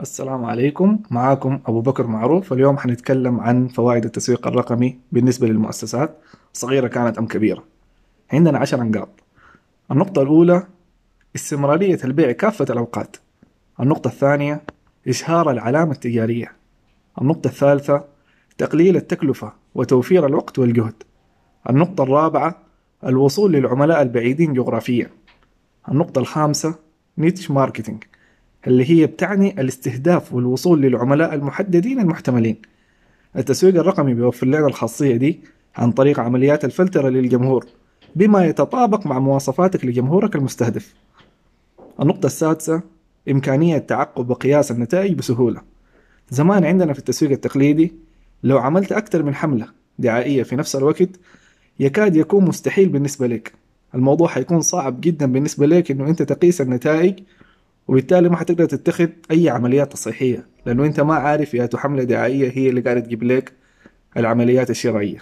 السلام عليكم. معاكم أبو بكر معروف. اليوم حنتكلم عن فوائد التسويق الرقمي بالنسبة للمؤسسات. صغيرة كانت أم كبيرة. عندنا عشر نقاط النقطة الأولى استمرارية البيع كافة الأوقات. النقطة الثانية إشهار العلامة التجارية. النقطة الثالثة تقليل التكلفة وتوفير الوقت والجهد. النقطة الرابعة الوصول للعملاء البعيدين جغرافيا. النقطة الخامسة niche marketing اللي هي بتعني الاستهداف والوصول للعملاء المحددين المحتملين. التسويق الرقمي بيوفر لنا الخاصية دي عن طريق عمليات الفلترة للجمهور بما يتطابق مع مواصفاتك لجمهورك المستهدف. النقطة السادسة إمكانية تعقب وقياس النتائج بسهولة. زمان عندنا في التسويق التقليدي لو عملت أكثر من حملة دعائية في نفس الوقت يكاد يكون مستحيل بالنسبة لك. الموضوع حيكون صعب جدا بالنسبة لك إنه أنت تقيس النتائج وبالتالي ما حتقدر تتخذ أي عمليات تصحيحية لأنه أنت ما عارف يا حملة دعائية هي اللي قاعدة تجيب لك العمليات الشرائيه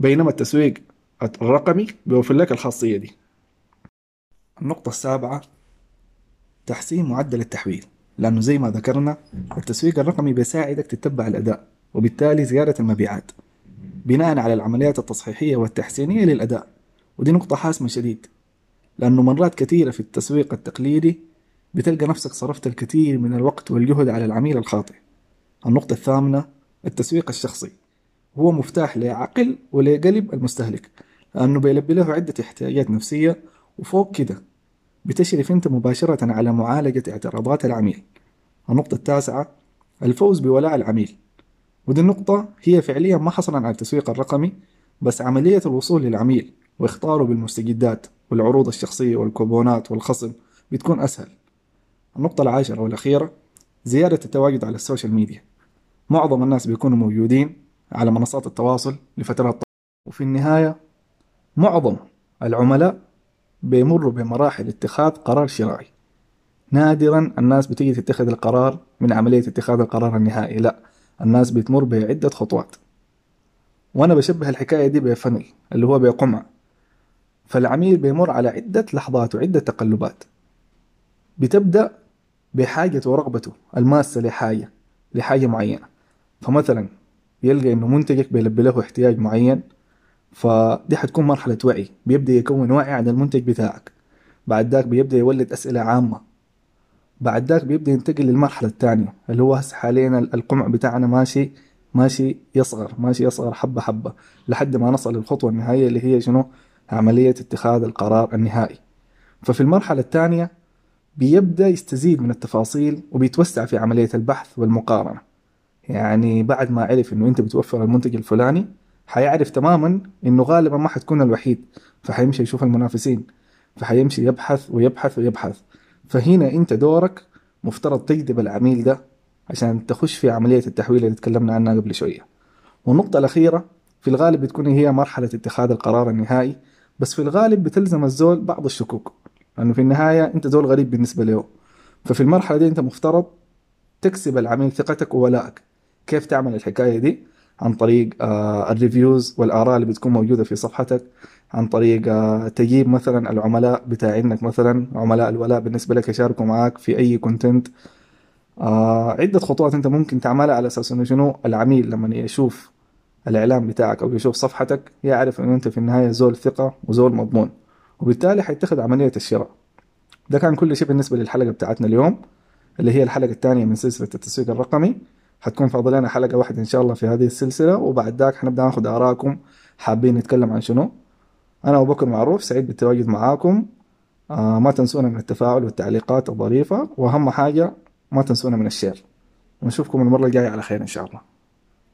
بينما التسويق الرقمي بيوفر لك الخاصية دي. النقطة السابعة تحسين معدل التحويل لأنه زي ما ذكرنا التسويق الرقمي بيساعدك تتبع الأداء وبالتالي زيادة المبيعات بناء على العمليات التصحيحية والتحسينية للأداء. ودي نقطة حاسمة شديد لأنه مرات كثيرة في التسويق التقليدي بتلقى نفسك صرفت الكثير من الوقت والجهد على العميل الخاطئ. النقطة الثامنة التسويق الشخصي. هو مفتاح لعقل ولقلب المستهلك لأنه بيلبي له عدة احتياجات نفسية وفوق كده. بتشرف أنت مباشرة على معالجة اعتراضات العميل. النقطة التاسعة الفوز بولاء العميل. ودي النقطة هي فعليا ما حصرا على التسويق الرقمي بس عملية الوصول للعميل وإخطاره بالمستجدات والعروض الشخصية والكوبونات والخصم بتكون أسهل. النقطة العاشرة والأخيرة زيادة التواجد على ال social media. معظم الناس بيكونوا موجودين على منصات التواصل لفترات طويلة. وفي النهاية معظم العملاء بيمروا بمراحل اتخاذ قرار شرائي نادرا الناس بتيجي تتخذ القرار من عملية اتخاذ القرار النهائي لا. الناس بتمر بعدة خطوات. وأنا بشبه الحكاية دي بفنل اللي هو بقمع. فالعميل بيمر على عدة لحظات وعدة تقلبات. بتبدأ بحاجته ورغبته الماسة لحاجة لحاجة معينة. فمثلا يلقى إنه منتجك بيلبي له احتياج معين فدي حتكون مرحلة وعي. بيبدأ يكون وعي عن المنتج بتاعك. بعد ذاك بيبدأ يولد أسئلة عامة. بعد ذاك بيبدأ ينتقل للمرحلة الثانية اللي هو هسه حاليا القمع بتاعنا ماشي ماشي يصغر ماشي يصغر حبة حبة لحد ما نصل للخطوة النهائية اللي هي شنو؟ عملية اتخاذ القرار النهائي. ففي المرحلة الثانية بيبدأ يستزيد من التفاصيل وبيتوسع في عملية البحث والمقارنة. يعني بعد ما عرف إنه أنت بتوفر المنتج الفلاني حيعرف تماما إنه غالبا ما حتكون الوحيد فحيمشي يشوف المنافسين فحيمشي يبحث ويبحث ويبحث. فهنا أنت دورك مفترض تجذب العميل ده عشان تخش في عملية التحويل اللي تكلمنا عنها قبل شوية. والنقطة الأخيرة في الغالب بتكون هي مرحلة اتخاذ القرار النهائي بس في الغالب بتلزم الزول بعض الشكوك. لأنه في النهاية أنت زول غريب بالنسبة له. ففي المرحلة دي أنت مفترض تكسب العميل ثقتك وولائك كيف تعمل الحكاية دي؟ عن طريق آه ال reviews والآراء اللي بتكون موجودة في صفحتك. عن طريق آه تجيب مثلا العملاء بتاعينك مثلا عملاء الولاء بالنسبة لك يشاركوا معاك في أي content آه عدة خطوات أنت ممكن تعملها على أساس إنه شنو؟ العميل لما يشوف الإعلان بتاعك أو يشوف صفحتك يعرف إنه أنت في النهاية زول ثقة وزول مضمون. وبالتالي حيتخذ عملية الشراء. ده كان كل شيء بالنسبة للحلقة بتاعتنا اليوم اللي هي الحلقة الثانية من سلسلة التسويق الرقمي. حتكون فاضل لنا حلقة واحدة إن شاء الله في هذه السلسلة وبعد ذاك حنبدأ ناخذ آراءكم حابين نتكلم عن شنو. أنا أبو بكر معروف سعيد بالتواجد معاكم. آه ما تنسونا من التفاعل والتعليقات الظريفة وأهم حاجة ما تنسونا من الشير. ونشوفكم المرة الجاية على خير إن شاء الله.